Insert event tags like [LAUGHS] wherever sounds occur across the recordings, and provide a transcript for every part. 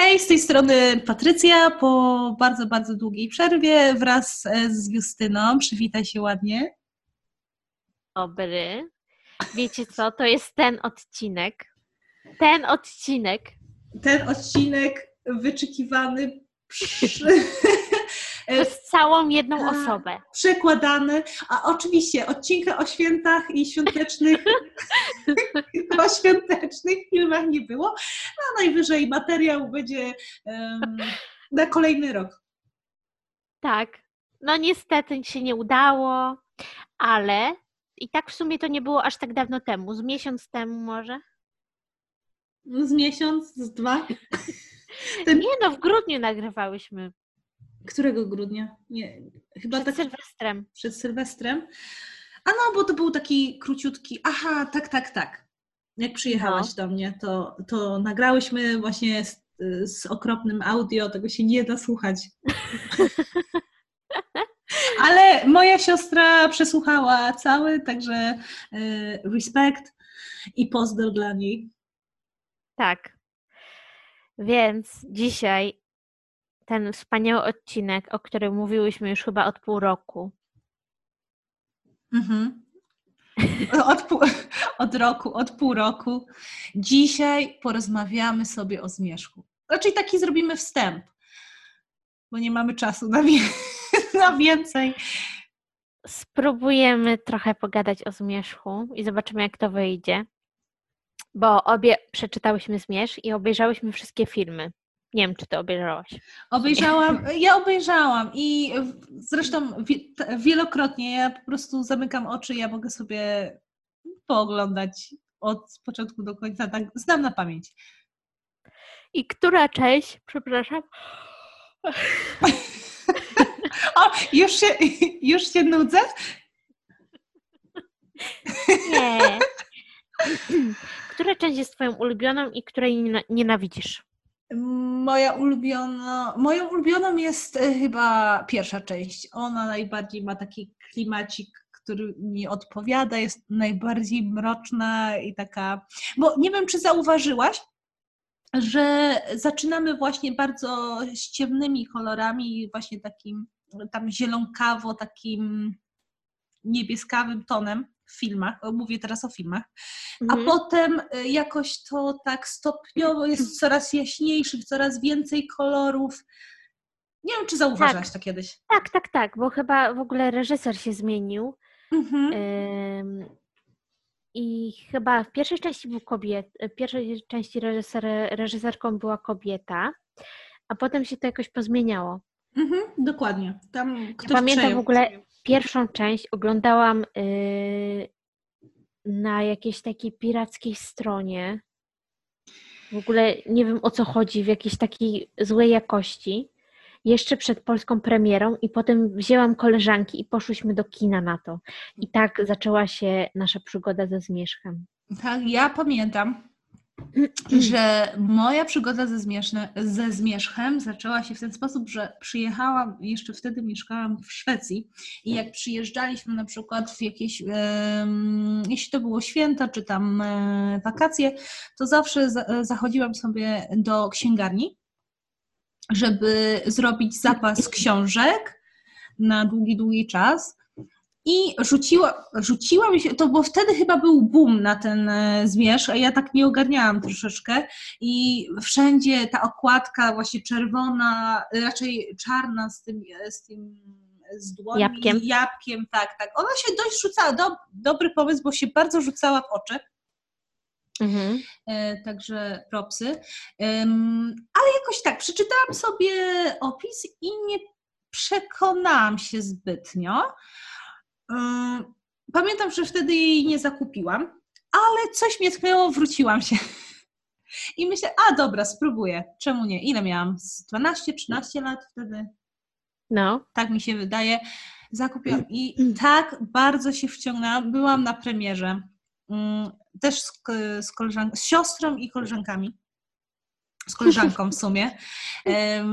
Hej, z tej strony Patrycja po bardzo, bardzo długiej przerwie wraz z Justyną. Przywitaj się ładnie. Dobry. Wiecie co? To jest ten odcinek. Ten odcinek. Ten odcinek wyczekiwany. Przy... [LAUGHS] Przez całą jedną osobę. Przekładany. A oczywiście odcinka o świętach i świątecznych [LAUGHS] o świątecznych filmach nie było. No najwyżej materiał będzie um, na kolejny rok. Tak. No niestety się nie udało, ale i tak w sumie to nie było aż tak dawno temu. Z miesiąc temu może? Z miesiąc, z dwa? [LAUGHS] Ten... Nie no, w grudniu nagrywałyśmy. Którego grudnia? Nie, chyba przed tak... Sylwestrem. Przed Sylwestrem. A no, bo to był taki króciutki. Aha, tak, tak, tak. Jak przyjechałaś no. do mnie, to, to nagrałyśmy właśnie z, z okropnym audio, tego się nie da słuchać. [LAUGHS] Ale moja siostra przesłuchała cały, także y, respekt i pozdro dla niej. Tak. Więc dzisiaj ten wspaniały odcinek, o którym mówiłyśmy już chyba od pół roku. Mhm. Od, pół, [LAUGHS] od roku, od pół roku. Dzisiaj porozmawiamy sobie o zmierzchu. Raczej taki zrobimy wstęp, bo nie mamy czasu na, wie, [LAUGHS] na więcej. Spróbujemy trochę pogadać o zmierzchu i zobaczymy, jak to wyjdzie. Bo obie przeczytałyśmy zmierzch i obejrzałyśmy wszystkie filmy. Nie wiem, czy ty obejrzałaś. Obejrzałam, ja obejrzałam i zresztą wielokrotnie ja po prostu zamykam oczy, ja mogę sobie pooglądać od początku do końca, tak znam na pamięć. I która część, przepraszam? o, już się, już się nudzę? Nie. Która część jest twoją ulubioną i której nienawidzisz? Moja ulubiona, moją ulubioną jest e, chyba pierwsza część. Ona najbardziej ma taki klimacik, który mi odpowiada, jest najbardziej mroczna i taka. Bo nie wiem, czy zauważyłaś, że zaczynamy właśnie bardzo z ciemnymi kolorami, właśnie takim tam zielonkawo, takim niebieskawym tonem filmach, mówię teraz o filmach, mhm. a potem y, jakoś to tak stopniowo jest coraz jaśniejszych, coraz więcej kolorów. Nie wiem, czy zauważyłaś tak. to kiedyś. Tak, tak, tak, bo chyba w ogóle reżyser się zmienił. Mhm. I chyba w pierwszej części był kobiet, w pierwszej części reżyser, reżyserką była kobieta, a potem się to jakoś pozmieniało. Mhm, dokładnie. Tam ktoś Pamiętam przejął. w ogóle pierwszą część oglądałam yy, na jakiejś takiej pirackiej stronie. W ogóle nie wiem o co chodzi, w jakiejś takiej złej jakości. Jeszcze przed polską premierą, i potem wzięłam koleżanki i poszłyśmy do kina na to. I tak zaczęła się nasza przygoda ze Zmierzchem. Tak, ja pamiętam. [CLEARS THROAT] że moja przygoda ze, ze zmierzchem zaczęła się w ten sposób, że przyjechałam, jeszcze wtedy mieszkałam w Szwecji i jak przyjeżdżaliśmy na przykład w jakieś, jeśli to było święta czy tam e, wakacje, to zawsze zachodziłam sobie do księgarni, żeby zrobić zapas książek na długi, długi czas i rzuciła, rzuciła mi się, to bo wtedy chyba był boom na ten e, zmierzch, a ja tak nie ogarniałam troszeczkę i wszędzie ta okładka właśnie czerwona, raczej czarna z tym, z tym z dłoni, jabłkiem. jabłkiem, tak, tak. Ona się dość rzucała, do, dobry pomysł, bo się bardzo rzucała w oczy. Mhm. E, także propsy. ale jakoś tak, przeczytałam sobie opis i nie przekonałam się zbytnio. Pamiętam, że wtedy jej nie zakupiłam, ale coś mnie tknęło, wróciłam się. I myślę, a dobra, spróbuję. Czemu nie? Ile miałam? 12-13 lat wtedy? No. Tak mi się wydaje. Zakupiłam i tak bardzo się wciągnęłam. Byłam na premierze. Też z, z siostrą i koleżankami. Z koleżanką w sumie. [LAUGHS]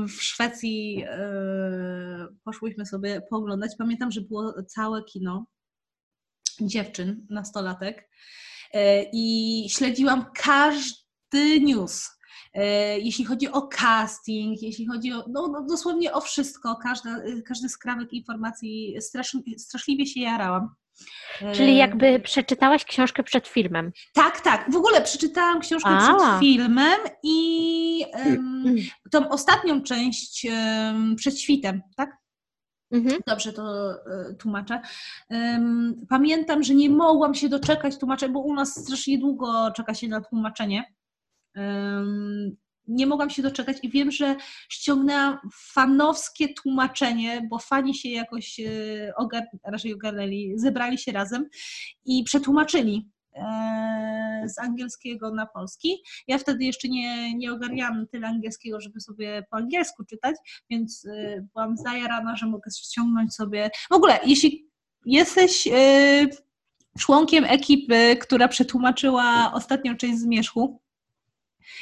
W Szwecji poszłyśmy sobie pooglądać. Pamiętam, że było całe kino dziewczyn, nastolatek e, i śledziłam każdy news. e, jeśli chodzi o casting, jeśli chodzi o, no, no dosłownie o wszystko, każda, każdy skrawek informacji, strasz, straszliwie się jarałam. Czyli E, jakby przeczytałaś książkę przed filmem. Tak, tak. W ogóle przeczytałam książkę A. przed filmem i em, tą ostatnią część em, przed świtem, tak? Mhm. Dobrze to e, tłumaczę. Em, Pamiętam, że nie mogłam się doczekać tłumaczenia, bo u nas strasznie długo czeka się na tłumaczenie. Nie mogłam się doczekać i wiem, że ściągnęłam fanowskie tłumaczenie, bo fani się jakoś e, ogar, raczej ogarnęli, zebrali się razem i przetłumaczyli e, z angielskiego na polski. Ja wtedy jeszcze nie, nie ogarniałam tyle angielskiego, żeby sobie po angielsku czytać, więc y, byłam zajarana, że mogę ściągnąć sobie. W ogóle, jeśli jesteś członkiem ekipy, która przetłumaczyła ostatnią część Zmierzchu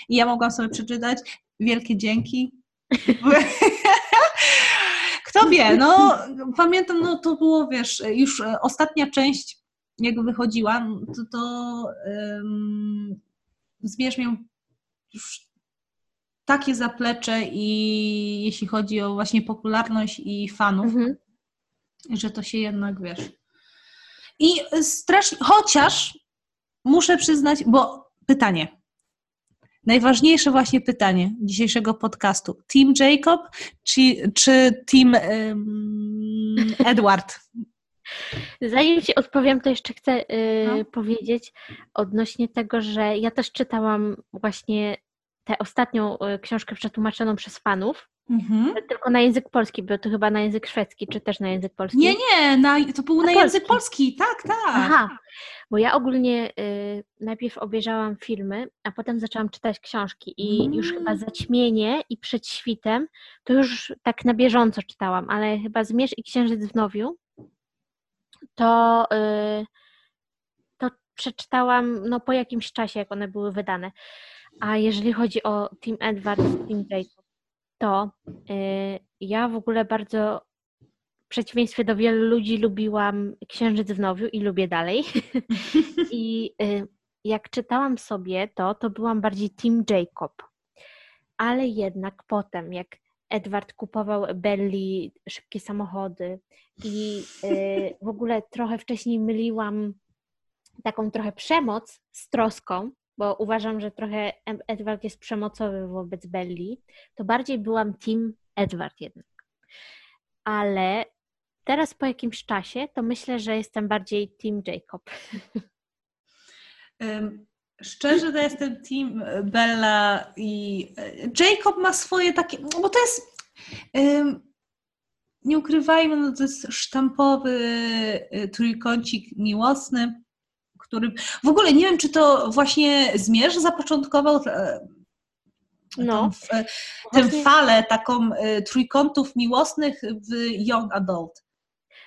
i ja mogłam sobie przeczytać, wielkie dzięki. [LAUGHS] Kto wie, no pamiętam, no to było, wiesz, już ostatnia część jak wychodziła, to, to um, Zmierz miał już takie zaplecze i jeśli chodzi o właśnie popularność i fanów, Mhm. że to się jednak wiesz. I strasznie, chociaż muszę przyznać, bo pytanie. Najważniejsze właśnie pytanie dzisiejszego podcastu. Team Jacob czy, czy Team em, Edward? Zanim Ci odpowiem, to jeszcze chcę y, No. powiedzieć odnośnie tego, że ja też czytałam właśnie tę ostatnią y, książkę przetłumaczoną przez fanów, Mhm. tylko na język polski, bo to chyba na język szwedzki, czy też na język polski. Nie, nie, na, to był na, Na język polski, tak, tak. Aha, bo ja ogólnie y, najpierw obejrzałam filmy, a potem zaczęłam czytać książki i już Mm. chyba Zaćmienie i Przed świtem to już tak na bieżąco czytałam, ale chyba Zmierz i Księżyc w Nowiu to, y, to przeczytałam no, po jakimś czasie, jak one były wydane. A jeżeli chodzi o Team Edward Team Jacob, to y, ja w ogóle bardzo w przeciwieństwie do wielu ludzi lubiłam Księżyc w Nowiu i lubię dalej. [LAUGHS] I y, jak czytałam sobie to, to byłam bardziej Team Jacob. Ale jednak potem, jak Edward kupował Belli szybkie samochody i y, w ogóle trochę wcześniej myliłam taką trochę przemoc z troską, bo uważam, że trochę Edward jest przemocowy wobec Belli, to bardziej byłam Team Edward jednak. Ale teraz po jakimś czasie to myślę, że jestem bardziej Team Jacob. Szczerze to jestem team Bella i e, Jacob ma swoje takie, no bo to jest, nie ukrywajmy, no to jest sztampowy y, trójkącik miłosny, który, w ogóle nie wiem, czy to właśnie Zmierz zapoczątkował e, No. w- e, tę falę taką e, trójkątów miłosnych w Young Adult.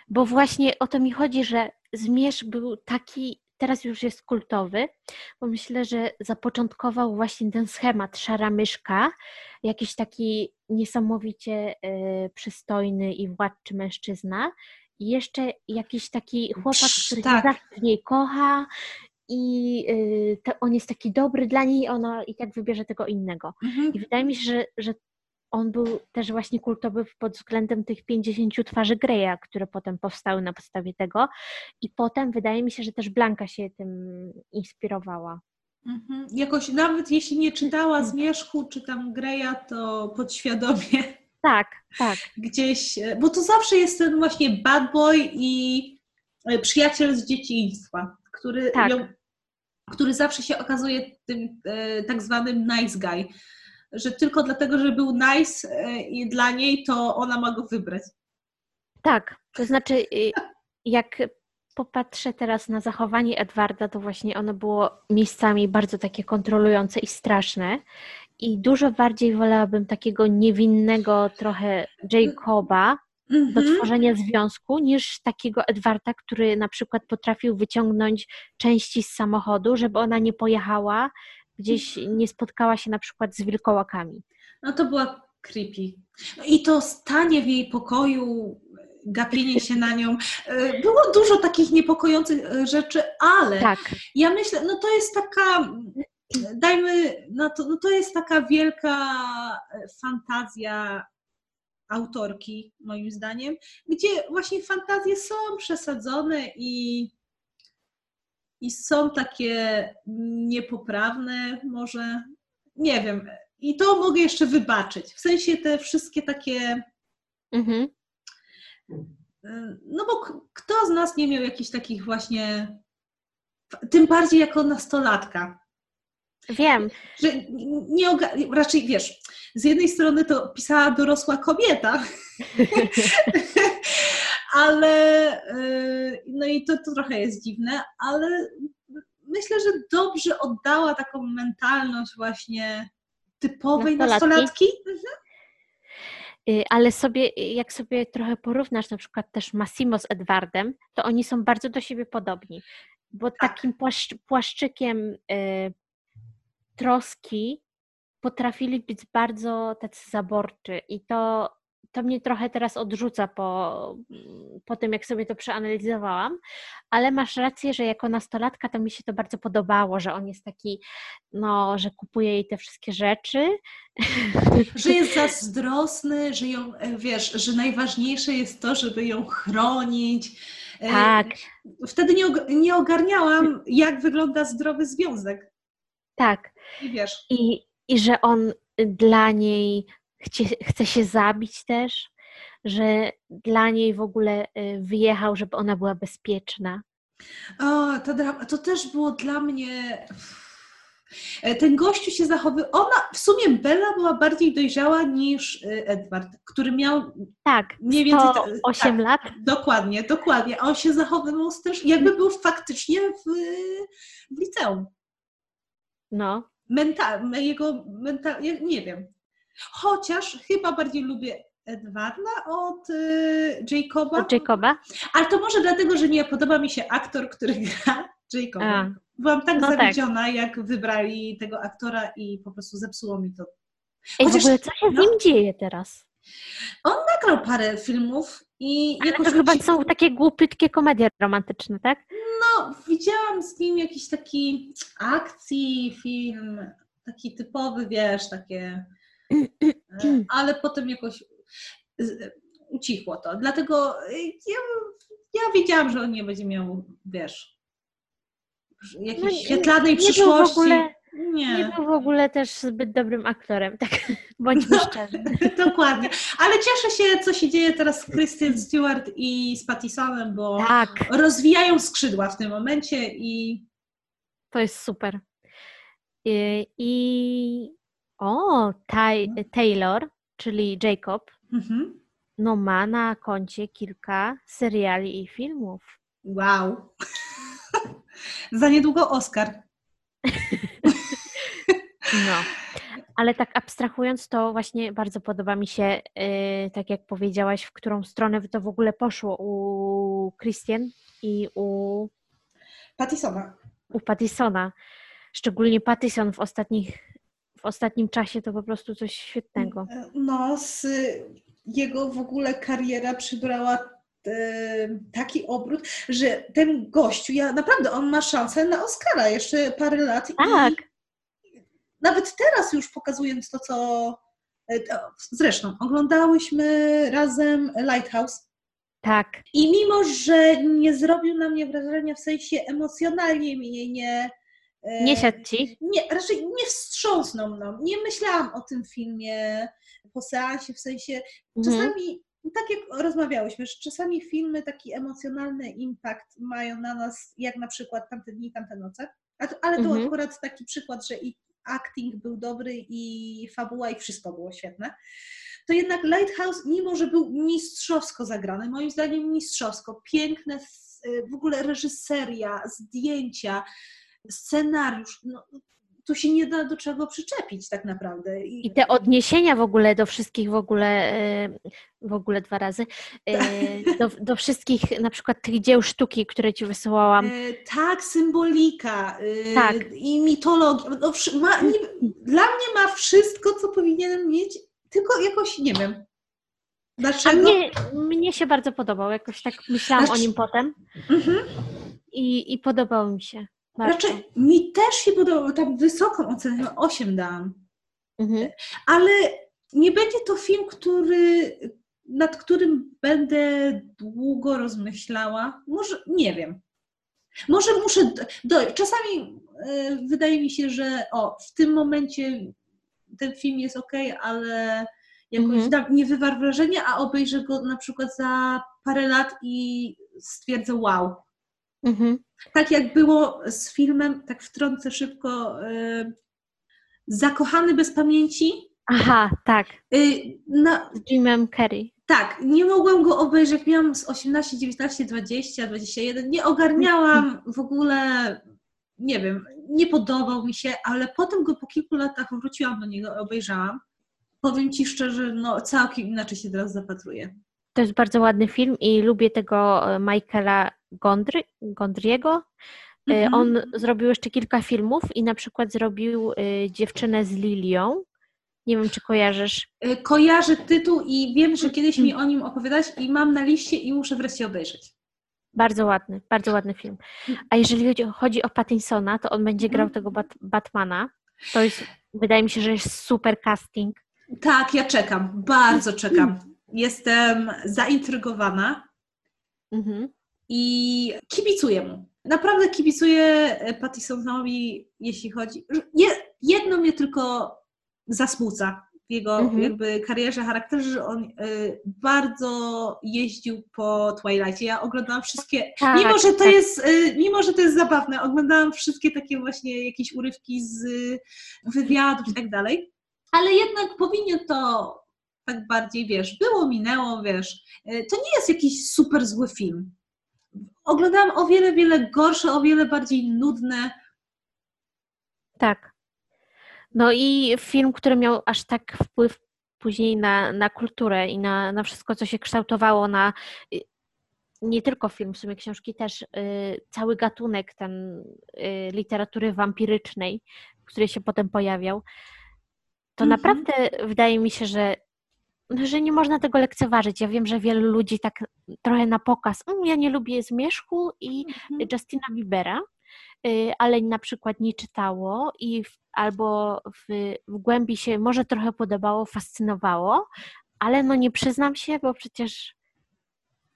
Bo właśnie o to mi chodzi, że Zmierz był taki, teraz już jest kultowy, bo myślę, że zapoczątkował właśnie ten schemat szara myszka, jakiś taki niesamowicie przystojny i władczy mężczyzna i jeszcze jakiś taki chłopak, który tak. się zawsze w niej kocha i e, to on jest taki dobry dla niej, ona i tak wybierze tego innego. Mhm. I wydaje mi się, że, że on był też właśnie kultowy pod względem tych 50 twarzy Greya, które potem powstały na podstawie tego. I potem wydaje mi się, że też Blanka się tym inspirowała. Mhm. Jakoś nawet jeśli nie czytała Zmierzchu czy tam Greya, to podświadomie Tak, tak. gdzieś, e, bo to zawsze jest ten właśnie bad boy i e, przyjaciel z dzieciństwa, który, Tak. ją, który zawsze się okazuje tym e, tak zwanym nice guy, że tylko dlatego, że był nice e, i dla niej, to ona ma go wybrać. Tak, to znaczy, y, jak popatrzę teraz na zachowanie Edwarda, to właśnie ono było miejscami bardzo takie kontrolujące i straszne. I dużo bardziej wolałabym takiego niewinnego trochę Jacoba do Mhm. tworzenia związku, niż takiego Edwarda, który na przykład potrafił wyciągnąć części z samochodu, żeby ona nie pojechała, gdzieś nie spotkała się na przykład z wilkołakami. No to była creepy. I to stanie w jej pokoju, gapienie się na nią. e, Było dużo takich niepokojących e, rzeczy, ale Tak, ja myślę, no to jest taka dajmy, no to, no to jest taka wielka e, fantazja autorki, moim zdaniem, gdzie właśnie fantazje są przesadzone i, i są takie niepoprawne, może nie wiem. I to mogę jeszcze wybaczyć. W sensie te wszystkie takie. Mhm. No bo k- kto z nas nie miał jakichś takich właśnie. Tym bardziej jako nastolatka. Wiem. Że nie raczej wiesz, z jednej strony to pisała dorosła kobieta, [LAUGHS] ale yy, no i to, to trochę jest dziwne, ale myślę, że dobrze oddała taką mentalność właśnie typowej Nastolatki. nastolatki. Y, Ale sobie, jak sobie trochę porównasz na przykład też Massimo z Edwardem, to oni są bardzo do siebie podobni. Bo Tak. takim płaszcz, płaszczykiem y, troski potrafili być bardzo tacy zaborczy i to, to mnie trochę teraz odrzuca po, po tym, jak sobie to przeanalizowałam, ale masz rację, że jako nastolatka to mi się to bardzo podobało, że on jest taki, no, że kupuje jej te wszystkie rzeczy. [LAUGHS] Że jest zazdrosny, że ją, e, wiesz, że najważniejsze jest to, żeby ją chronić. E, Tak, Wtedy nie, nie ogarniałam, jak wygląda zdrowy związek. tak. I wiesz, I, I że on dla niej chcie, chce się zabić też, że dla niej w ogóle y, wyjechał, żeby ona była bezpieczna. o, to, to też było dla mnie. E, Ten gościu się zachowywał. Ona, w sumie Bella była bardziej dojrzała niż e, Edward, który miał Tak, mniej więcej. ta- 108 tak, lat. Dokładnie, dokładnie. A on się zachowywał też, jakby był faktycznie w, w liceum. No, Mental, jego mental, ja nie wiem. Chociaż chyba bardziej lubię Edwarda od y, Jacoba. od Jacoba. Ale to może dlatego, że nie podoba mi się aktor, który gra Jacoba. A. Byłam tak No tak. zawiedziona, jak wybrali tego aktora i po prostu zepsuło mi to. Ej, w Chociaż- ogóle co się z no. nim dzieje teraz? Nagrał parę filmów i Ale to chyba są takie głupitkie komedie romantyczne, tak? No, widziałam z nim jakiś taki akcji, film, taki typowy, wiesz, takie. [CLEARS THROAT] Ale potem jakoś ucichło to. Dlatego e, ja, ja wiedziałam, że on nie będzie miał, wiesz, jakiejś No, świetlanej nie był przyszłości. ogóle- Nie. Nie był w ogóle też zbyt dobrym aktorem, tak bądźmy No. szczerzy. [LAUGHS] Dokładnie. Ale cieszę się, co się dzieje teraz z Kristen Stewart i z Pattisonem, bo Tak, rozwijają skrzydła w tym momencie i to jest super. I, i o, Ty, Taylor, czyli Jacob, mhm. no ma na koncie kilka seriali i filmów. wow. [LAUGHS] Za niedługo Oscar. [LAUGHS] No. Ale tak abstrahując, to właśnie bardzo podoba mi się, yy, tak jak powiedziałaś, w którą stronę to w ogóle poszło u Christian i u, Pattisona. u Pattisona. Szczególnie Pattison w, ostatnich, w ostatnim czasie to po prostu coś świetnego. No, z jego w ogóle kariera przybrała e, taki obrót, że ten gościu, ja naprawdę, on ma szansę na Oscara jeszcze parę lat. Tak. I nawet teraz już pokazując to, co. e, Zresztą, oglądałyśmy razem Lighthouse. Tak, I mimo, że nie zrobił na mnie wrażenia w sensie emocjonalnie mnie nie. e, nie siadł ci. Nie, raczej nie wstrząsnął mną. Nie myślałam o tym filmie po seansie, w sensie Mhm. czasami, tak jak rozmawiałyśmy, że czasami filmy taki emocjonalny impact mają na nas, jak na przykład tamte dni, tamte noce. Ale to Mhm. akurat taki przykład, że i acting był dobry, i fabuła, i wszystko było świetne. To jednak Lighthouse, mimo że był mistrzowsko zagrany, moim zdaniem mistrzowsko, piękne, s- w ogóle reżyseria, zdjęcia, scenariusz, no, tu się nie da do czego przyczepić tak naprawdę. I te odniesienia w ogóle do wszystkich w ogóle, e, w ogóle dwa razy, e, [LAUGHS] do, do wszystkich na przykład tych dzieł sztuki, które ci wysyłałam. E, tak, symbolika Tak. i mitologia. No, ma, nie, dla mnie ma wszystko, co powinienem mieć, tylko jakoś nie wiem. Dlaczego? mnie, mnie się bardzo podobał, jakoś tak myślałam o Znaczy- nim potem Mhm. i, i podobał mi się. Bardzo. Raczej mi też się podobał, tam wysoką ocenę, 8 dałam. Mhm. Ale nie będzie to film, który, nad którym będę długo rozmyślała. Może, nie wiem. Może muszę, do, czasami e, wydaje mi się, że o, w tym momencie ten film jest ok, ale jakoś Mhm. tam nie wywarł wrażenia, a obejrzę go na przykład za parę lat i stwierdzę wow. Mhm. Tak jak było z filmem, tak wtrącę szybko, e, Zakochany bez pamięci. Aha, tak. Y, na, Z Jimem Carrey. tak, nie mogłam go obejrzeć, miałam z 18, 19, 20, 21. Nie ogarniałam w ogóle, nie wiem, nie podobał mi się, ale potem go po kilku latach wróciłam do niego, obejrzałam. Powiem Ci szczerze, no całkiem inaczej się teraz zapatruję. To jest bardzo ładny film i lubię tego e, Michaela Gondry, Gondriego. E, Mhm. On zrobił jeszcze kilka filmów i na przykład zrobił e, Dziewczynę z Lilią. Nie wiem, czy kojarzysz. Y, Kojarzę tytuł i wiem, że kiedyś mi o nim opowiadać i mam na liście i muszę wreszcie obejrzeć. Bardzo ładny, bardzo ładny film. A jeżeli chodzi, chodzi o Pattinsona, to on będzie grał Mhm. tego Bat Batmana. To jest, wydaje mi się, że jest super casting. Tak, ja czekam, bardzo [CLEARS THROAT] czekam. Jestem zaintrygowana. Mhm. I kibicuję mu. Naprawdę kibicuję e, Pattisonowi, jeśli chodzi. Je, jedno mnie tylko zasmuca w jego Mhm. jakby karierze, charakterze, że on y, bardzo jeździł po Twilightie. Ja oglądałam wszystkie, Tak, mimo że to tak. jest, y, mimo że to jest zabawne, oglądałam wszystkie takie właśnie jakieś urywki z y, wywiadów i tak dalej, ale jednak powinien to tak bardziej, wiesz, było, minęło, wiesz, to nie jest jakiś super zły film. Oglądałam o wiele, wiele gorsze, o wiele bardziej nudne. Tak. No i film, który miał aż tak wpływ później na, na kulturę i na, na wszystko, co się kształtowało, na y, nie tylko film, w sumie książki też, y, cały gatunek ten y, literatury wampirycznej, który się potem pojawiał, to Mhm. naprawdę wydaje mi się, że, że nie można tego lekceważyć. Ja wiem, że wielu ludzi tak trochę na pokaz, "Mm, ja nie lubię Zmierzchu i Justina Biebera, y, ale na przykład nie czytało i w, albo w, w głębi się może trochę podobało, fascynowało, ale no nie przyznam się, bo przecież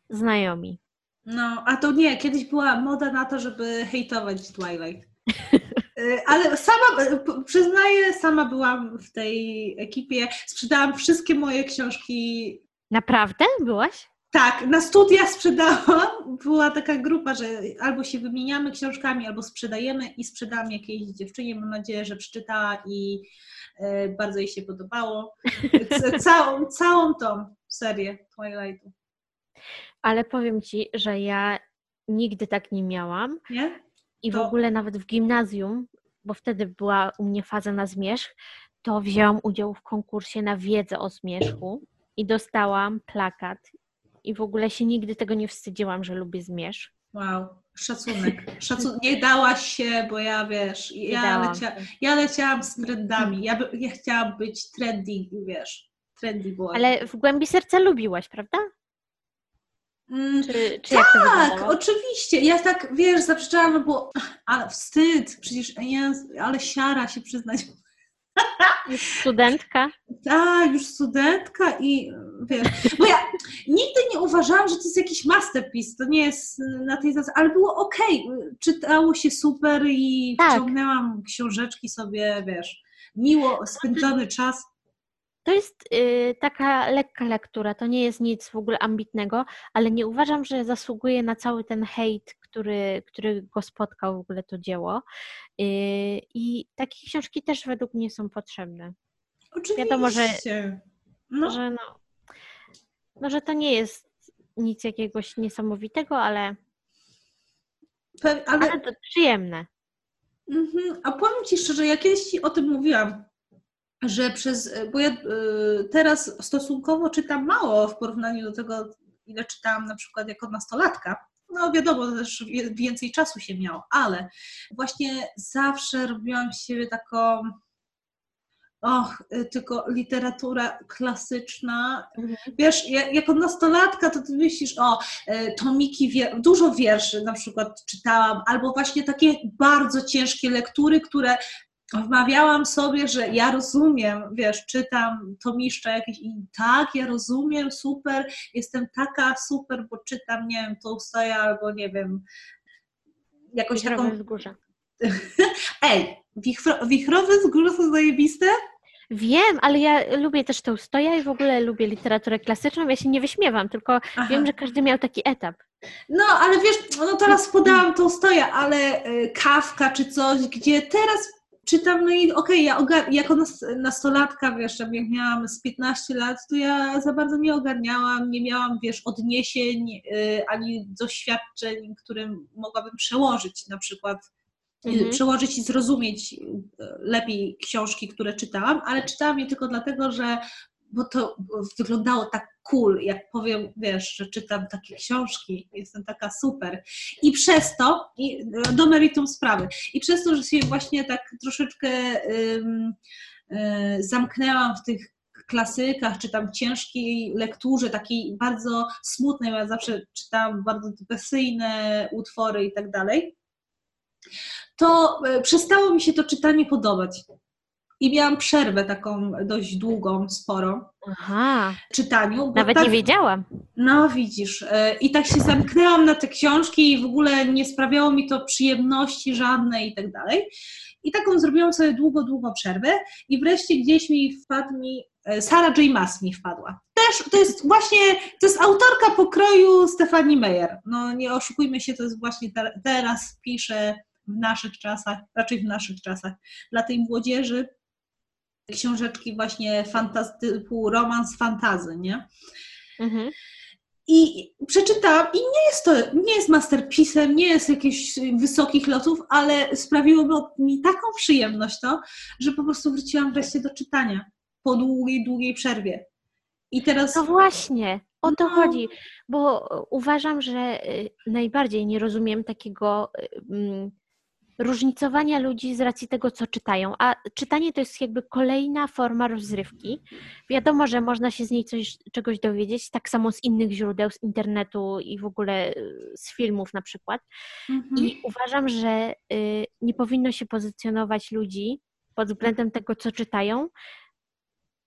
znajomi. No, a to nie, kiedyś była moda na to, żeby hejtować Twilight. [LAUGHS] Y, Ale sama, p- przyznaję, sama byłam w tej ekipie, sprzedałam wszystkie moje książki. Naprawdę? Byłaś? Tak, na studiach sprzedałam. Była taka grupa, że albo się wymieniamy książkami, albo sprzedajemy i sprzedałam jakiejś dziewczynie. Mam nadzieję, że przeczytała i y, bardzo jej się podobało. Całą, całą tą serię Twilightu. Ale powiem Ci, że ja nigdy tak nie miałam Nie? i w To- ogóle nawet w gimnazjum, bo wtedy była u mnie faza na zmierzch, to wzięłam udział w konkursie na wiedzę o zmierzchu i dostałam plakat i w ogóle się nigdy tego nie wstydziłam, że lubię zmierzch. Wow, szacunek. Szacun- nie dałaś się, bo ja wiesz, ja, lecia- ja leciałam z trendami. Ja, by- ja chciałam być trendy, wiesz, trendy boy. Ale w głębi serca lubiłaś, prawda? Mm, Czy, czy tak, oczywiście. Ja tak, wiesz, zaprzeczałam, no bo ale wstyd, przecież jest, ale siara się przyznać. [LAUGHS] Już studentka? Tak, już studentka i wiesz, bo ja nigdy nie uważałam, że to jest jakiś masterpiece, to nie jest na tej zasadzie, ale było okej, czytało się super i Tak. wciągnęłam książeczki sobie, wiesz, miło spędzony czas. To jest y, taka lekka lektura, to nie jest nic w ogóle ambitnego, ale nie uważam, że zasługuje na cały ten hejt, który, który go spotkał w ogóle to dzieło. Y, I takie książki też według mnie są potrzebne. Oczywiście. Wiadomo, że- No, Że, no, no, że to nie jest nic jakiegoś niesamowitego, ale, pe- ale ale to przyjemne. Mhm. A powiem Ci szczerze, ja kiedyś Ci o tym mówiłam, że przez, bo ja y, teraz stosunkowo czytam mało w porównaniu do tego, ile czytałam na przykład jako nastolatka. No wiadomo, też więcej czasu się miało, ale właśnie zawsze robiłam z siebie taką och, y, tylko literatura klasyczna. Mhm. Wiesz, ja- jako nastolatka to ty myślisz, o, tomiki, wier- dużo wierszy na przykład czytałam, albo właśnie takie bardzo ciężkie lektury, które wmawiałam sobie, że ja rozumiem, wiesz, czytam tomiszcza jakieś i tak, ja rozumiem, super, jestem taka super, bo czytam, nie wiem, Tolstoja albo nie wiem, jakąś taką Wichrowe wzgórza. [LAUGHS] Ej, wichro, wichrowe wzgórze są zajebiste? Wiem, ale ja lubię też Tolstoja i w ogóle lubię literaturę klasyczną. Ja się nie wyśmiewam, tylko Aha. wiem, że każdy miał taki etap. No, ale wiesz, no teraz podałam to stoja, ale y, Kawka czy coś, gdzie teraz czytam, no i okej, ja ogar- jako nas- nastolatka, wiesz, jak miałam z 15 lat, to ja za bardzo nie ogarniałam, nie miałam, wiesz, odniesień y, ani doświadczeń, które mogłabym przełożyć na przykład Mhm. przełożyć i zrozumieć y, lepiej książki, które czytałam, ale czytałam je tylko dlatego, że bo to wyglądało tak cool, jak powiem, wiesz, że czytam takie książki, jestem taka super. I przez to, i do meritum sprawy, i przez to, że się właśnie tak troszeczkę y, zamknęłam w tych klasykach, czy tam ciężkiej lekturze, takiej bardzo smutnej, bo ja zawsze czytałam bardzo depresyjne utwory i tak dalej, to e, przestało mi się to czytanie podobać. I miałam przerwę taką dość długą, sporą Aha, czytaniu. nawet tak, nie wiedziałam. No widzisz, e, i tak się zamknęłam na te książki i w ogóle nie sprawiało mi to przyjemności żadnej i tak dalej. I taką zrobiłam sobie długo, długo przerwę i wreszcie gdzieś mi wpadł mi, e, Sarah J. Maas mi wpadła. Też to jest właśnie, to jest autorka pokroju Stefani Meyer. No nie oszukujmy się, to jest właśnie te, teraz pisze w naszych czasach, raczej w naszych czasach, dla tej młodzieży książeczki właśnie fantaz, typu romans fantazy, nie? Mhm. I przeczytałam i nie jest to, nie jest masterpiece'em, nie jest jakichś wysokich lotów, ale sprawiło mi taką przyjemność to, że po prostu wróciłam wreszcie do czytania po długiej, długiej przerwie. I teraz... No właśnie, o to No. chodzi, bo uważam, że y, najbardziej nie rozumiem takiego y, mm, różnicowania ludzi z racji tego, co czytają. A czytanie to jest jakby kolejna forma rozrywki. Wiadomo, że można się z niej coś, czegoś dowiedzieć, tak samo z innych źródeł, z internetu i w ogóle y, z filmów na przykład. Mhm. I uważam, że y, nie powinno się pozycjonować ludzi pod względem tego, co czytają,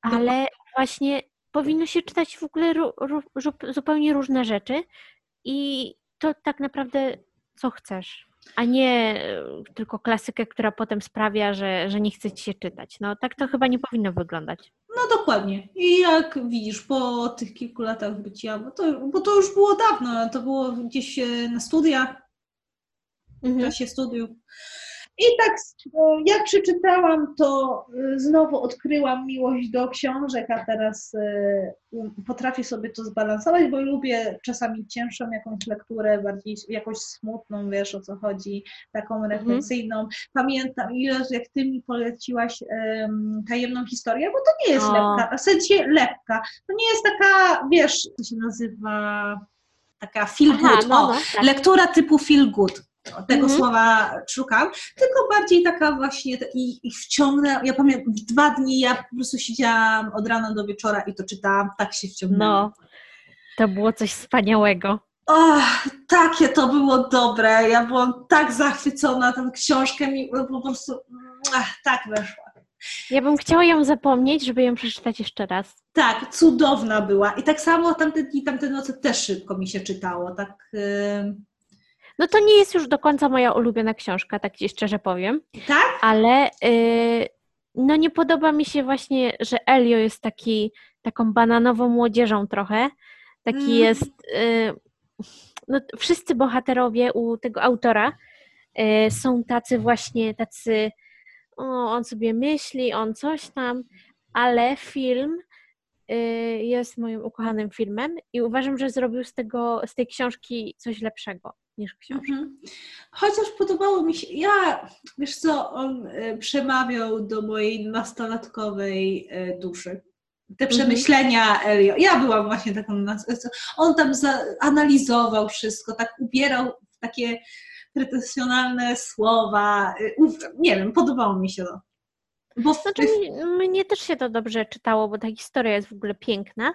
ale właśnie powinno się czytać w ogóle ru, ru, zupełnie różne rzeczy i to tak naprawdę co chcesz, a nie y, tylko klasykę, która potem sprawia, że, że nie chce ci się czytać. No tak to chyba nie powinno wyglądać. No dokładnie. I jak widzisz, po tych kilku latach wróciłam, bo to, bo to już było dawno, to było gdzieś e, na studiach, w Mhm. czasie studiów. I tak e, jak przeczytałam, to e, znowu odkryłam miłość do książek, a teraz e, um, potrafię sobie to zbalansować, bo lubię czasami cięższą jakąś lekturę, bardziej jakąś smutną, wiesz o co chodzi, taką refleksyjną. Pamiętam, Jezu, jak ty mi poleciłaś em, tajemną historię, bo to nie jest O. lekka, w sensie lekka. To nie jest taka, wiesz, to się nazywa taka feel good. Aha, no, o, no, tak. lektura typu feel good. Tego Mhm. słowa szukam, tylko bardziej taka właśnie i, i wciągnę. Ja pamiętam, w dwa dni ja po prostu siedziałam od rana do wieczora i to czytałam, tak się wciągnęłam. no, to było coś wspaniałego. O, takie to było dobre. Ja byłam tak zachwycona tą książkę mi po prostu ach, tak weszła. Ja bym chciała ją zapomnieć, żeby ją przeczytać jeszcze raz. Tak, cudowna była. I tak samo tamte dni, tamte noce też szybko mi się czytało. Tak, ym, No to nie jest już do końca moja ulubiona książka, tak ci szczerze powiem. tak? ale y, no nie podoba mi się właśnie, że Elio jest taki, taką bananową młodzieżą trochę. Taki Mm. jest. Y, no, wszyscy bohaterowie u tego autora y, są tacy właśnie, tacy. O, on sobie myśli, on coś tam, ale film y, jest moim ukochanym filmem i uważam, że zrobił z tego, z tej książki coś lepszego niż książka. Mhm. Chociaż podobało mi się, ja, wiesz co, on e, przemawiał do mojej nastolatkowej e, duszy. Te przemyślenia Elio. Ja byłam właśnie taką, on tam analizował wszystko, tak ubierał w takie pretensjonalne słowa. E, Nie wiem, podobało mi się to. Bo w, Znaczy, mi- mnie też się to dobrze czytało, bo ta historia jest w ogóle piękna,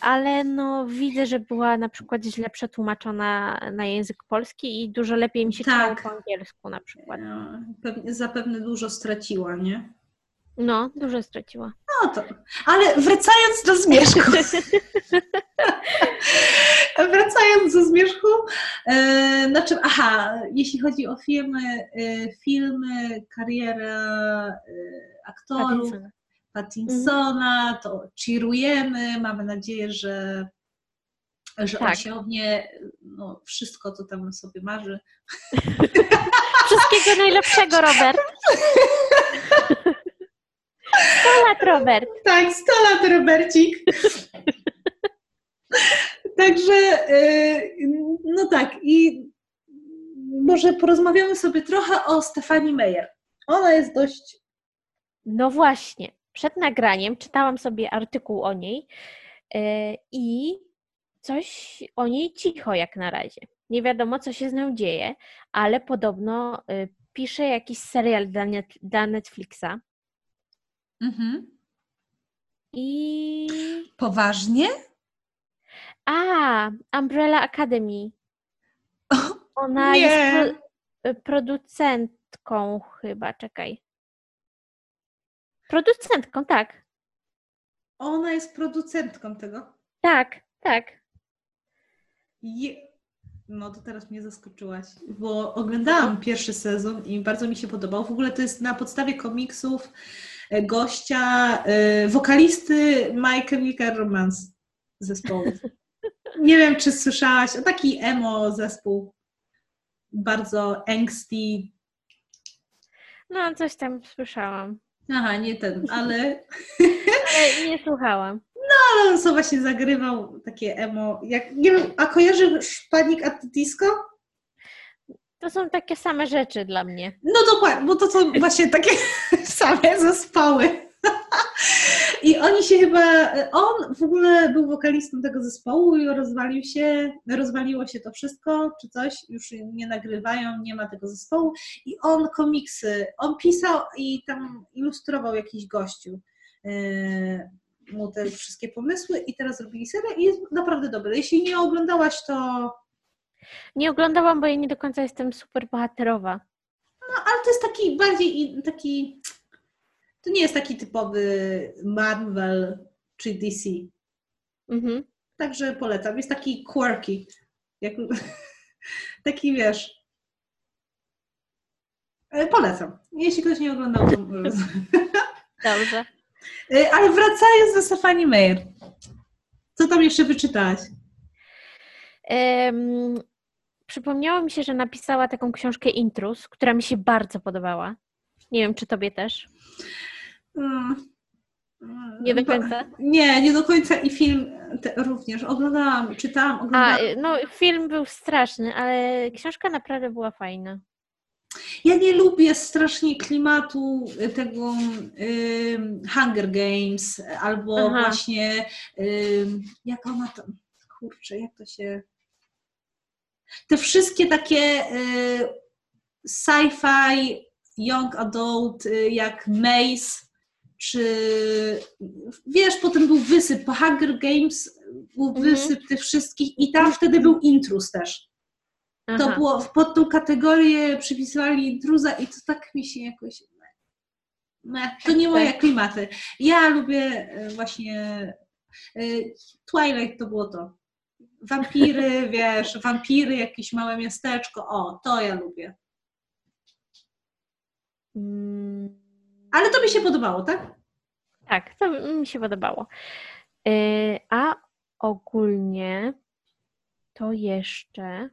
ale no widzę, że była na przykład źle przetłumaczona na język polski i dużo lepiej mi się Tak. po angielsku na przykład. e, pewnie, zapewne dużo straciła, nie? No, dużo straciła. No to, ale wracając do zmierzchu. [LAUGHS] [LAUGHS] wracając do zmierzchu, e, na czym, aha, jeśli chodzi o filmy, e, filmy, karierę e, aktorów, Pattinson. Pattinsona, to cheerujemy, mamy nadzieję, że, że Tak. osiągnie no, wszystko, co tam sobie marzy. [LAUGHS] Wszystkiego najlepszego, Robert. 100 lat, Robert. Tak, 100 lat, Robercik. [LAUGHS] Także, y, no tak, i może porozmawiamy sobie trochę o Stefani Meyer. Ona jest dość. No właśnie, przed nagraniem czytałam sobie artykuł o niej e, i coś o niej cicho jak na razie. Nie wiadomo, co się z nią dzieje, ale podobno e, pisze jakiś serial dla, net, dla Netflixa Mhm. i... Poważnie? A, Umbrella Academy. Ona jest Nie. pro, e, producentką chyba, czekaj. Producentką, tak. Ona jest producentką tego. Tak, tak. Je... No to teraz mnie zaskoczyłaś, bo oglądałam pierwszy sezon i bardzo mi się podobał. W ogóle to jest na podstawie komiksów e, gościa, e, wokalisty My Chemical Romance zespołu. [LAUGHS] Nie wiem, czy słyszałaś, o taki emo zespół, bardzo angsty. No, coś tam słyszałam. Aha, nie ten, ale, Ale nie słuchałam. ale on sobie właśnie zagrywał takie emo, jak, nie wiem, a kojarzysz Panic at Disco? To są takie same rzeczy dla mnie. No dokładnie, bo to są właśnie takie [LAUGHS] same zespoły. I oni się chyba, on w ogóle był wokalistą tego zespołu i rozwalił się, rozwaliło się to wszystko, czy coś, już nie nagrywają, nie ma tego zespołu. I on komiksy, on pisał i tam ilustrował jakiś gościu yy, mu te wszystkie pomysły i teraz robili serię i jest naprawdę dobry. Jeśli nie oglądałaś, to Nie oglądałam, bo ja nie do końca jestem super bohaterowa. No, ale to jest taki bardziej taki. To nie jest taki typowy Marvel czy DC. Mhm. Także polecam. Jest taki quirky. Jak, [LAUGHS] taki wiesz. E, Polecam. Jeśli ktoś nie oglądał, to. [LAUGHS] Dobrze. E, Ale wracając do Stefani Meyer. Co tam jeszcze wyczytałaś? Em, przypomniało mi się, że napisała taką książkę Intrus, która mi się bardzo podobała. Nie wiem, czy tobie też. Mm. Nie do Ba- końca. Nie, nie do końca i film również. Oglądałam, czytałam, A, oglądałam. y, no film był straszny, ale książka naprawdę była fajna. Ja nie lubię strasznie klimatu tego Hunger Games albo Aha. właśnie jak ona tam, kurczę, jak to się... Te wszystkie takie y, sci-fi, young adult, y, jak Maze, czy wiesz, potem był wysyp, po Hunger Games był Mhm. wysyp tych wszystkich i tam wtedy był intrus też to Aha. było pod tą kategorię przypisywali intruza i to tak mi się jakoś. To nie moje Tak. klimaty. Ja lubię e, właśnie. e, Twilight to było to. Wampiry, [LAUGHS] wiesz, wampiry, jakieś małe miasteczko. O, to ja lubię. Mm, Ale to mi się podobało, tak? Tak, to mi się podobało. Y, A ogólnie to jeszcze.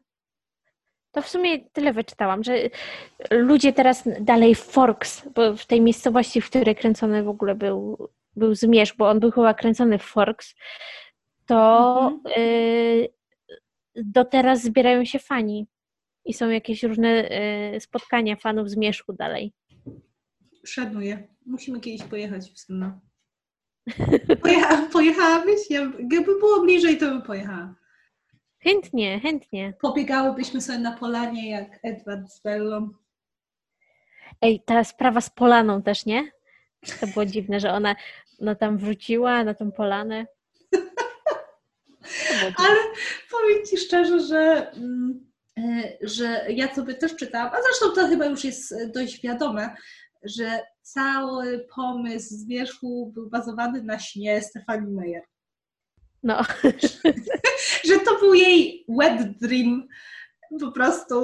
To w sumie tyle wyczytałam, że ludzie teraz dalej Forks, bo w tej miejscowości, w której kręcony w ogóle był, był Zmierzch, bo on był chyba kręcony w Forks, to y, do teraz zbierają się fani i są jakieś różne y, spotkania fanów Zmierzchu dalej. Szanuję. Musimy kiedyś pojechać w Symno. [LAUGHS] Pojecha, pojechałabyś? Ja, jakby było bliżej, to bym pojechała. Chętnie, chętnie. Pobiegałybyśmy sobie na polanie jak Edward z Bellą. Ej, ta sprawa z Polaną też, nie? To było [LAUGHS] dziwne, że ona no, tam wróciła na tą Polanę. Ale powiem Ci szczerze, że, mm, e, że ja sobie też czytałam, a zresztą to chyba już jest e, dość wiadome, że cały pomysł Zmierzchu był bazowany na śnie Stefani Meyer. No, [LAUGHS] Że to był jej wet dream. Po prostu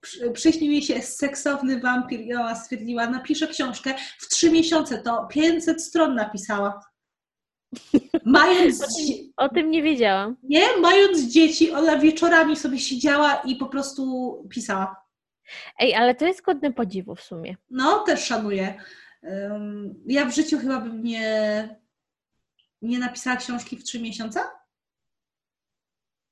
przy- przyśnił jej się seksowny wampir i ona stwierdziła, napiszę książkę w trzy miesiące, to 500 stron napisała. Mając, dzie- o tym nie wiedziałam. nie, mając dzieci, ona wieczorami sobie siedziała i po prostu pisała. Ej, ale to jest godne podziwu w sumie. No, też szanuję. Ja w życiu chyba bym nie, nie napisała książki w trzy miesiące.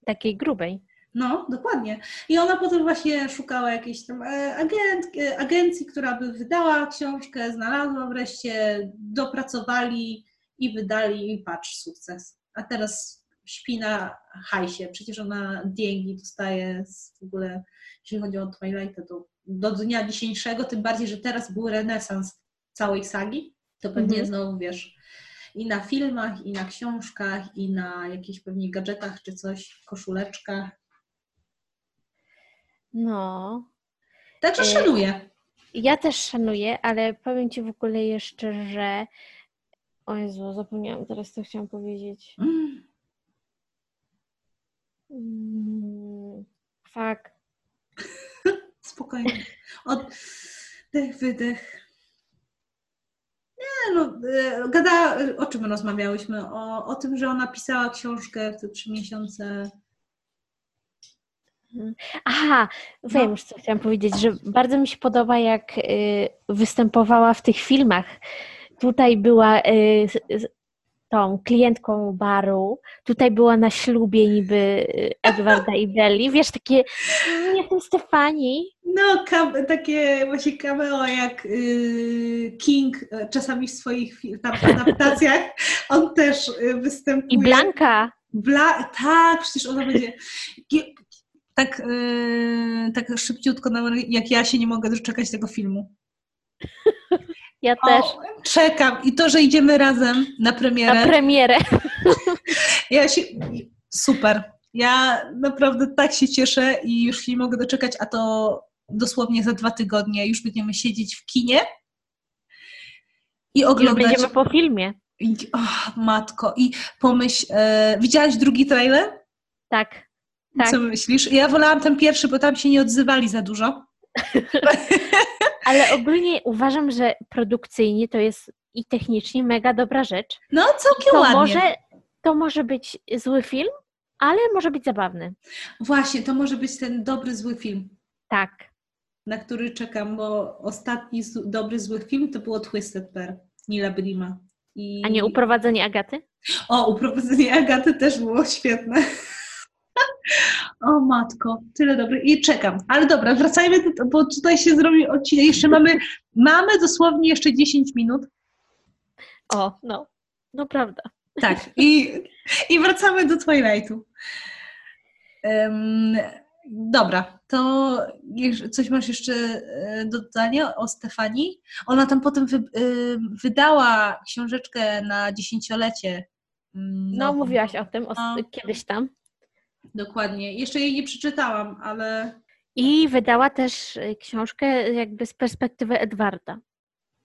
Takiej grubej. No, dokładnie. I ona potem właśnie szukała jakiejś tam e, agent, e, agencji, która by wydała książkę, znalazła wreszcie, dopracowali i wydali i patrz, sukces. A teraz śpi na hajsie. Przecież ona dzięki dostaje z, w ogóle, jeśli chodzi o Twilight, to do dnia dzisiejszego, tym bardziej, że teraz był renesans całej sagi, to pewnie Mhm. znowu wiesz, i na filmach, i na książkach, i na jakichś pewnie gadżetach czy coś, koszuleczkach. No. Także E, szanuję. Ja też szanuję, ale powiem Ci w ogóle jeszcze, że. O Jezu, zapomniałam teraz, co chciałam powiedzieć. Mm. Fuck. [LAUGHS] Spokojnie. Oddech, wydech. Nie no, e, gada, o czym rozmawiałyśmy? O, o tym, że ona pisała książkę w te trzy miesiące. Aha, wiem No. już, co chciałam powiedzieć, że bardzo mi się podoba, jak y, występowała w tych filmach. Tutaj była y, tą klientką baru, tutaj była na ślubie niby y, Edwarda i Belli. Wiesz, takie, "Mm, jestem Stefani. No, takie właśnie cameo jak y, King e, czasami w swoich tam adaptacjach. On też y, występuje. I Blanka. Bla, tak, przecież ona będzie. Tak, y, tak szybciutko, jak ja się nie mogę doczekać tego filmu. Ja też. O, czekam. I to, że idziemy razem na premierę. Na premierę. [LAUGHS] ja się. Super. Ja naprawdę tak się cieszę i już się nie mogę doczekać, a to dosłownie za dwa tygodnie już będziemy siedzieć w kinie i Już oglądać. będziemy po filmie. I, oh, matko. I pomyśl, e, widziałaś drugi trailer? Tak. Tak. Co myślisz? Ja wolałam ten pierwszy, bo tam się nie odzywali za dużo. [LAUGHS] Ale ogólnie uważam, że produkcyjnie to jest i technicznie mega dobra rzecz. No, całkiem To ładnie. może, to może być zły film, ale może być zabawny. Właśnie, to może być ten dobry, zły film, Tak. na który czekam, bo ostatni dobry, zły film to było Twisted Pair, Nila Brima. I... A nie uprowadzenie Agaty? O, uprowadzenie Agaty też było świetne. O matko, tyle dobre. I czekam. Ale dobra, wracajmy, bo tutaj się zrobi odcinek. Jeszcze mamy, mamy dosłownie jeszcze 10 minut. O, no. No prawda. Tak, i, i wracamy do Twilightu. Em, dobra, to coś masz jeszcze e, do dodania o Stefanii? Ona tam potem wy, ym, wydała książeczkę na dziesięciolecie. mm, No, nową. mówiłaś o tym o, No. kiedyś tam. Dokładnie. Jeszcze jej nie przeczytałam, ale I wydała też y, książkę jakby z perspektywy Edwarda.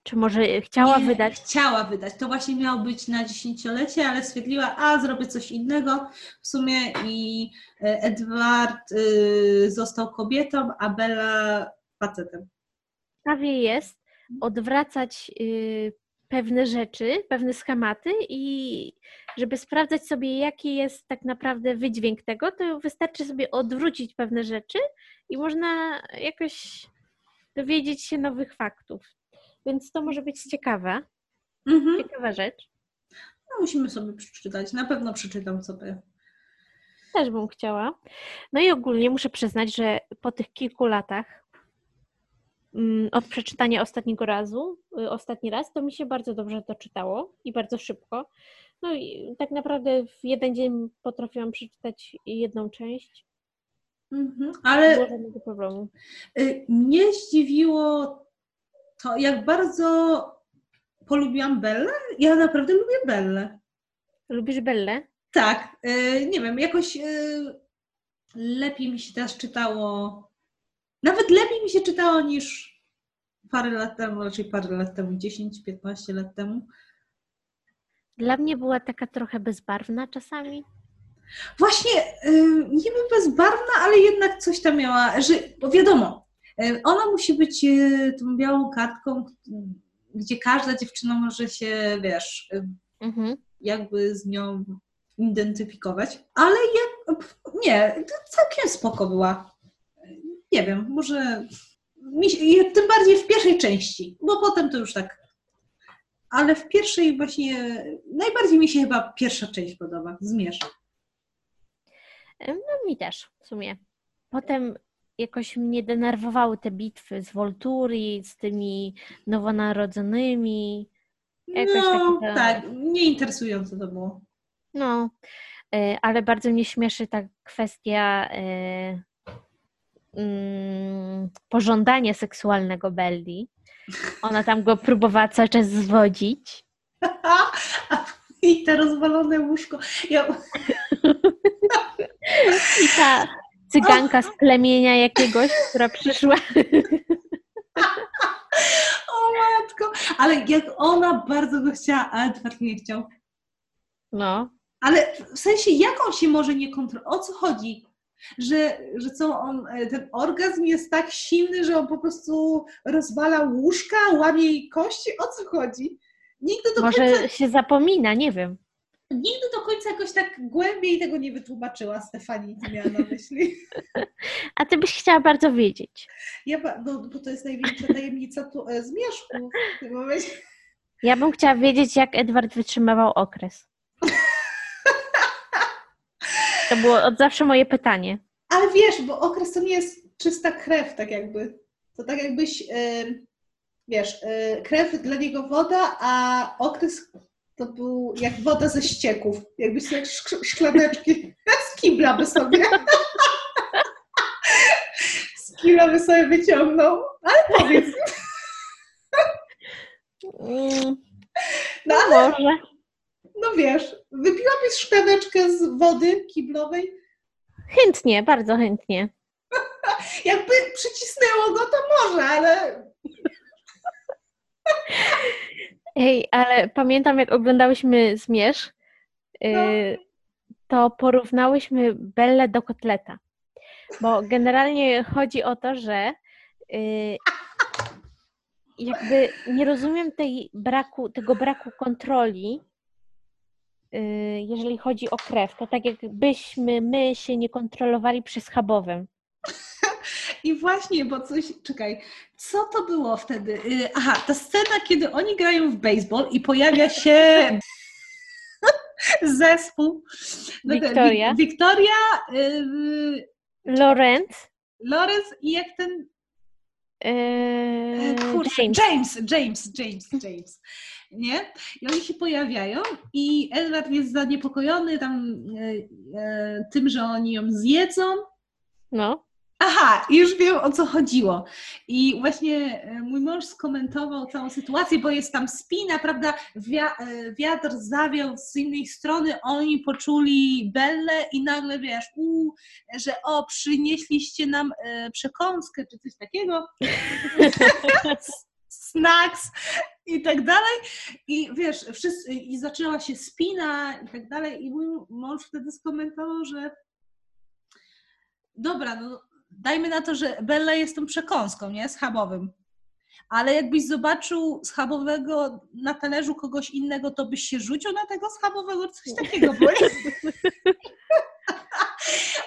Czy może chciała nie, wydać? Chciała wydać. To właśnie miało być na dziesięciolecie, ale stwierdziła, a zrobię coś innego w sumie i e, Edward y, został kobietą, a Bella facetem. Prawie jest odwracać y, pewne rzeczy, pewne schematy i żeby sprawdzać sobie, jaki jest tak naprawdę wydźwięk tego, to wystarczy sobie odwrócić pewne rzeczy i można jakoś dowiedzieć się nowych faktów. Więc to może być ciekawe, Mhm. ciekawa rzecz. No, musimy sobie przeczytać. Na pewno przeczytam sobie. Też bym chciała. No i ogólnie muszę przyznać, że po tych kilku latach od przeczytania ostatniego razu, y, ostatni raz, to mi się bardzo dobrze to czytało i bardzo szybko. No i tak naprawdę w jeden dzień potrafiłam przeczytać jedną część. Mhm, Nie ale było żadnego problemu. y, mnie zdziwiło to, jak bardzo polubiłam Bellę. Ja naprawdę lubię Bellę. Lubisz Bellę? Tak, y, nie wiem, jakoś lepiej mi się teraz czytało. Nawet lepiej mi się czytało niż parę lat temu, raczej parę lat temu, 10-15 lat temu. Dla mnie była taka trochę bezbarwna czasami. Właśnie, y, niby bezbarwna, ale jednak coś tam miała, że, bo wiadomo, y, ona musi być y, tą białą kartką, gdzie każda dziewczyna może się, wiesz, y, Mhm. jakby z nią identyfikować, ale jak, nie, to całkiem spoko była. Nie wiem, może tym bardziej w pierwszej części, bo potem to już tak. Ale w pierwszej właśnie, najbardziej mi się chyba pierwsza część podoba, Zmierz. No mi też w sumie. Potem jakoś mnie denerwowały te bitwy z Volturi, z tymi nowonarodzonymi. Jakoś No, takie to- tak, nieinteresujące to było. No, y, ale bardzo mnie śmieszy ta kwestia y, mm, pożądania seksualnego Belli. Ona tam go próbowała cały czas zwodzić. [LAUGHS] I te rozwalone łóżko. Ja, [LAUGHS] I ta cyganka z plemienia jakiegoś, która przyszła. [LAUGHS] o matko, ale jak ona bardzo go chciała, a Edward nie chciał. No, Ale w sensie, jak on się może nie kontrolować? O co chodzi? Że, że co on, e, ten orgazm jest tak silny, że on po prostu rozwala łóżka, łamie jej kości? O co chodzi? Nigdy do, końca, może się zapomina, nie wiem. nigdy do końca jakoś tak głębiej tego nie wytłumaczyła Stefani, co miała na myśli. [LAUGHS] A ty byś chciała bardzo wiedzieć. Ja, no, bo to jest największa tajemnica tu, e, zmierzchu w tym momencie. Ja bym chciała wiedzieć, jak Edward wytrzymywał okres. To było od zawsze moje pytanie. Ale wiesz, bo okres to nie jest czysta krew, tak jakby. To tak jakbyś, e, wiesz, e, krew dla niego woda, a okres to był jak woda ze ścieków. Jakbyś sobie szk- szklaneczki z kibla by sobie z kibla by sobie wyciągnął. Ale powiedz, Mm, no ale może. No wiesz, wypiłabyś szklaneczkę z wody kiblowej, Chętnie, bardzo chętnie. [LAUGHS] jakby przycisnęło go, to może, ale Ej, ale pamiętam, jak oglądałyśmy Zmierzch, y, to porównałyśmy Bellę do kotleta. Bo generalnie chodzi o to, że y, jakby nie rozumiem tej braku, tego braku kontroli, jeżeli chodzi o krew. To tak jakbyśmy my się nie kontrolowali przy schabowym. I właśnie, bo coś, czekaj, co to było wtedy? Y, Aha, ta scena, kiedy oni grają w baseball i pojawia się [LAUGHS] zespół. No Wiktoria. Wik- Wiktoria, y, Lorenz, Lorenz i jak ten, y, e, kurczę, James. James, James, James, James, nie? I oni się pojawiają i Edward jest zaniepokojony tam y, y, tym, że oni ją zjedzą, No. Aha, już wiem o co chodziło. I właśnie e, mój mąż skomentował całą sytuację, bo jest tam spina, prawda? E, wiatr zawiał z innej strony, oni poczuli Bellę i nagle wiesz, u, że o, przynieśliście nam e, przekąskę czy coś takiego. [LAUGHS] Snacks i tak dalej. I wiesz, wszyscy, i zaczęła się spina i tak dalej. I mój mąż wtedy skomentował, że dobra, no dajmy na to, że Bella jest tą przekąską, nie? Schabowym. Ale jakbyś zobaczył schabowego na talerzu kogoś innego, to byś się rzucił na tego schabowego, coś takiego było. [LAUGHS]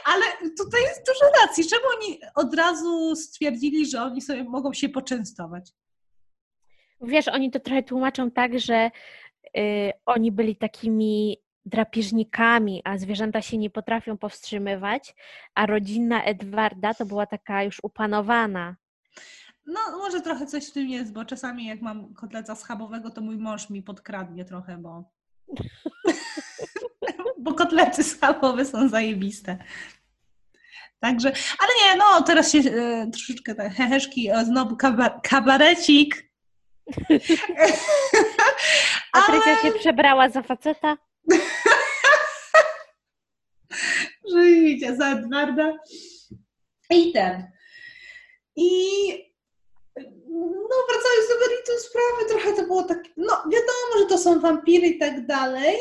Ale tutaj jest dużo racji. Czemu oni od razu stwierdzili, że oni sobie mogą się poczęstować? Wiesz, oni to trochę tłumaczą tak, że y, oni byli takimi drapieżnikami, a zwierzęta się nie potrafią powstrzymywać, a rodzina Edwarda to była taka już upanowana. No, może trochę coś w tym jest, bo czasami jak mam kotleca schabowego, to mój mąż mi podkradnie trochę, bo... [LAUGHS] bo kotlety schabowe są zajebiste. Także, ale nie, no teraz się e, troszeczkę te heheszki, znowu kaba, kabarecik. Patrycja się przebrała za faceta. [LAUGHS] Żyjcie za Edwarda. I ten. I no wracając do meritum sprawy, trochę to było tak, no wiadomo, że to są wampiry i tak dalej,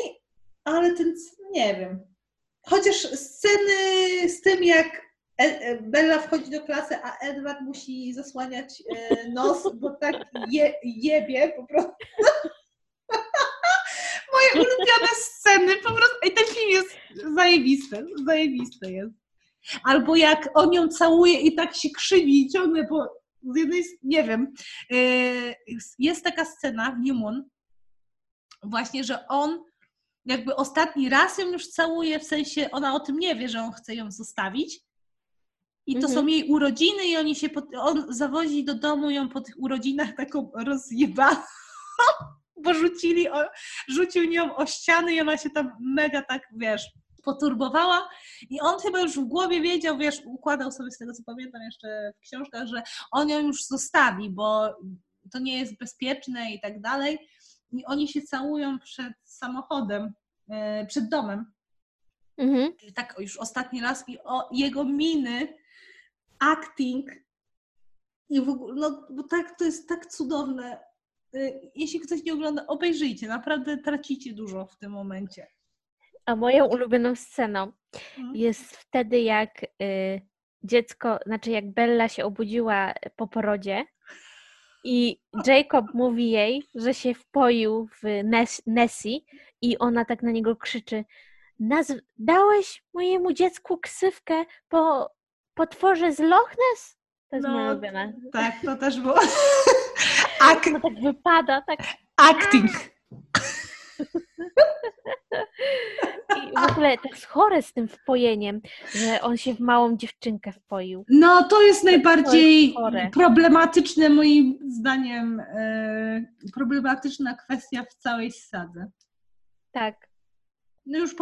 ale ten, nie wiem. Chociaż sceny z tym, jak Bella wchodzi do klasy, a Edward musi zasłaniać e, nos, bo tak je, jebie po prostu. [LAUGHS] Moje ulubione sceny, po prostu. I ten film jest zajebisty, zajebisty jest. Albo jak on ją całuje i tak się krzywi ciągle, bo z jednej, nie wiem, e, jest taka scena w New Moon, właśnie, że on jakby ostatni raz ją już całuje, w sensie ona o tym nie wie, że on chce ją zostawić. I to Mhm. są jej urodziny i oni się, po, on zawozi do domu ją po tych urodzinach taką rozjebaną, [LAUGHS] bo rzucili, o, rzucił nią o ściany i ona się tam mega tak, wiesz, poturbowała i on chyba już w głowie wiedział, wiesz, układał sobie z tego, co pamiętam jeszcze w książkach, że on ją już zostawi, bo to nie jest bezpieczne i tak dalej. I oni się całują przed samochodem, e, przed domem Mhm. tak już ostatni raz i o jego miny, acting i w ogóle, no bo tak, to jest tak cudowne. Y, Jeśli ktoś nie ogląda, obejrzyjcie, naprawdę tracicie dużo w tym momencie. A moją ulubioną sceną Mhm. jest wtedy, jak y, dziecko, znaczy jak Bella się obudziła po porodzie i Jacob mówi jej, że się wpoił w Nes- Nessie i ona tak na niego krzyczy Nazw- dałeś mojemu dziecku ksywkę po potworze z Loch Ness? To jest No, moja ulubiona. Tak, to też było. [LAUGHS] Ak- No tak wypada, tak acting. i w ogóle to jest chore z tym wpojeniem, że on się w małą dziewczynkę wpoił. No, to jest najbardziej chore. problematyczne, moim zdaniem, e, problematyczna kwestia w całej sadze. Tak. No już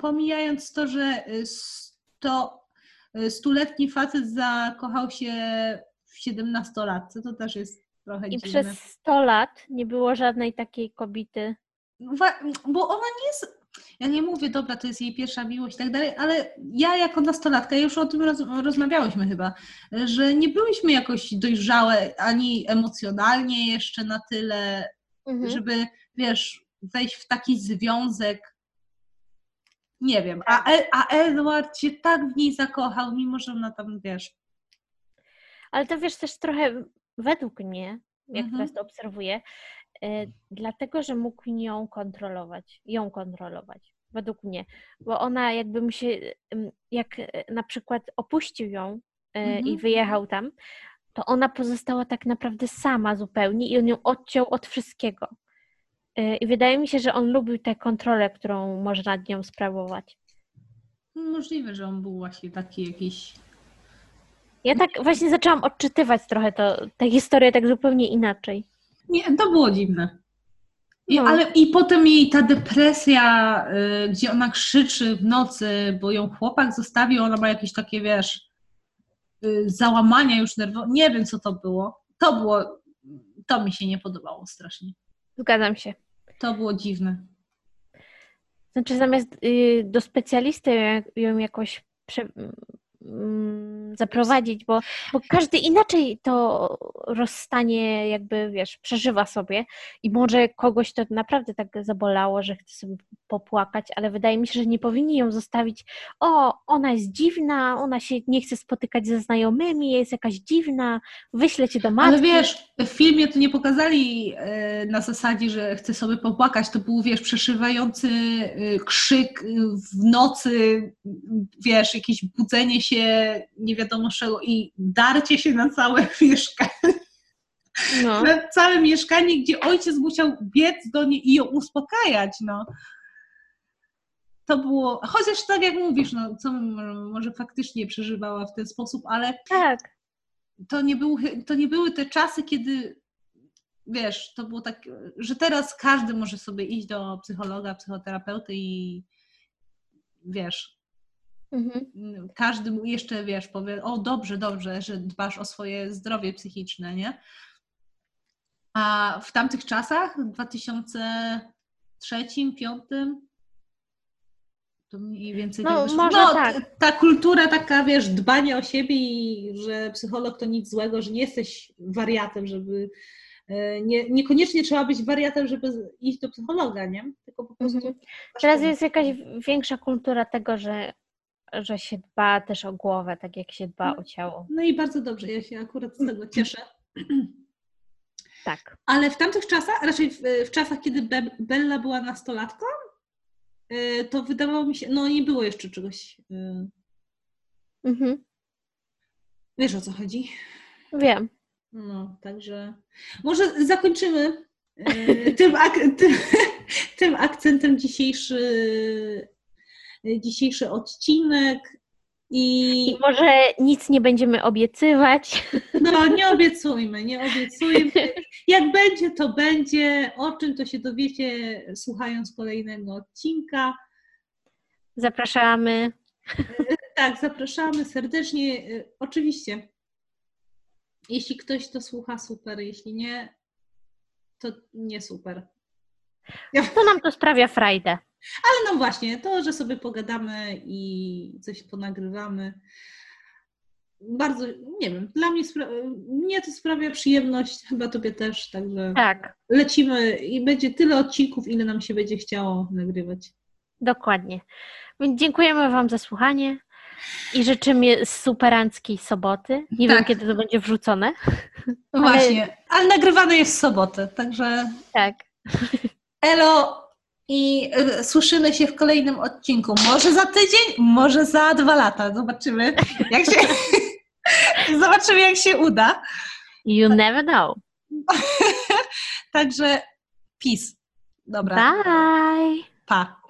pomijając to, że y, sto, y, stuletni facet zakochał się w siedemnastolatce, to też jest trochę I dziwne. przez 100 lat nie było żadnej takiej kobiety. Bo ona nie jest, ja nie mówię, dobra, to jest jej pierwsza miłość i tak dalej, ale ja jako nastolatka, już o tym roz, rozmawiałyśmy chyba, że nie byłyśmy jakoś dojrzałe ani emocjonalnie jeszcze na tyle, Mhm. żeby, wiesz, wejść w taki związek. Nie wiem. A, e, a Edward się tak w niej zakochał, mimo że ona tam, wiesz. Ale to wiesz też trochę według mnie, jak Mhm. teraz to obserwuję, e, dlatego, że mógł ją kontrolować, ją kontrolować, według mnie, bo ona jakby mu się, jak e, na przykład opuścił ją e, i Mhm. wyjechał tam, to ona pozostała tak naprawdę sama zupełnie i on ją odciął od wszystkiego. E, I wydaje mi się, że on lubił tę kontrolę, którą może nad nią sprawować. Możliwe, że on był właśnie taki jakiś. Ja tak właśnie zaczęłam odczytywać trochę to, tę historię tak zupełnie inaczej. Nie, to było dziwne. I, No. ale i potem jej ta depresja, y, gdzie ona krzyczy w nocy, bo ją chłopak zostawił, ona ma jakieś takie, wiesz, y, załamania już nerwowe. Nie wiem, co to było. To było, to mi się nie podobało strasznie. Zgadzam się. To było dziwne. Znaczy zamiast y, do specjalisty ją- jakoś prze, zaprowadzić, bo, bo każdy inaczej to rozstanie jakby, wiesz, przeżywa sobie i może kogoś to naprawdę tak zabolało, że chce sobie popłakać, ale wydaje mi się, że nie powinni ją zostawić, o, ona jest dziwna, ona się nie chce spotykać ze znajomymi, jest jakaś dziwna, wyślę cię do matki. Ale wiesz, w filmie to nie pokazali e, na zasadzie, że chce sobie popłakać. To był, wiesz, przeszywający e, krzyk e, w nocy, wiesz, jakieś budzenie się nie wiadomo czego i darcie się na całe [LAUGHS] mieszkanie, no. na całe mieszkanie, gdzie ojciec musiał biec do niej i ją uspokajać, no. To było, chociaż tak jak mówisz, no, co może faktycznie przeżywała w ten sposób, ale Tak. to nie, był, to nie były te czasy, kiedy wiesz, to było tak, że teraz każdy może sobie iść do psychologa, psychoterapeuty i wiesz, Mhm. Każdy mu jeszcze, wiesz, powie, o dobrze, dobrze, że dbasz o swoje zdrowie psychiczne, nie? A w tamtych czasach, w 2003, 2005, to mniej więcej No, tak może no, tak. Ta kultura taka, wiesz, dbania o siebie i że psycholog to nic złego, że nie jesteś wariatem, żeby... e, Nie, niekoniecznie trzeba być wariatem, żeby iść do psychologa, nie? Tylko po prostu... Mhm. Teraz jest jakaś większa kultura tego, że, że się dba też o głowę, tak jak się dba o ciało. No i bardzo dobrze, ja się akurat z tego cieszę. [CLEARS THROAT] Tak. Ale w tamtych czasach, raczej w, w czasach, kiedy Be Bella była nastolatką, y, to wydawało mi się, no nie było jeszcze czegoś. y, Mhm. Wiesz o co chodzi? Wiem. No, także może zakończymy y, tym, ak tym, [LAUGHS] tym akcentem dzisiejszy, dzisiejszy odcinek. I I może nic nie będziemy obiecywać. no, nie obiecujmy, nie obiecujmy. Jak będzie, to będzie. O czym to się dowiecie, słuchając kolejnego odcinka. Zapraszamy. Tak, zapraszamy serdecznie. Oczywiście, jeśli ktoś to słucha, super. Jeśli nie, to nie super. To nam to sprawia frajdę. Ale no właśnie, to, że sobie pogadamy i coś ponagrywamy. Bardzo, nie wiem, dla mnie, spra- mnie to sprawia przyjemność, chyba tobie też, także Tak, lecimy i będzie tyle odcinków, ile nam się będzie chciało nagrywać. dokładnie. Więc dziękujemy Wam za słuchanie i życzymy superanckiej soboty. Nie Tak. wiem, kiedy to będzie wrzucone. Właśnie, ale nagrywane jest w sobotę, także Tak. elo i y, słyszymy się w kolejnym odcinku. Może za tydzień, może za dwa lata. Zobaczymy, jak się, [LAUGHS] zobaczymy, jak się uda. You never know. [LAUGHS] Także peace. Dobra, Bye. pa.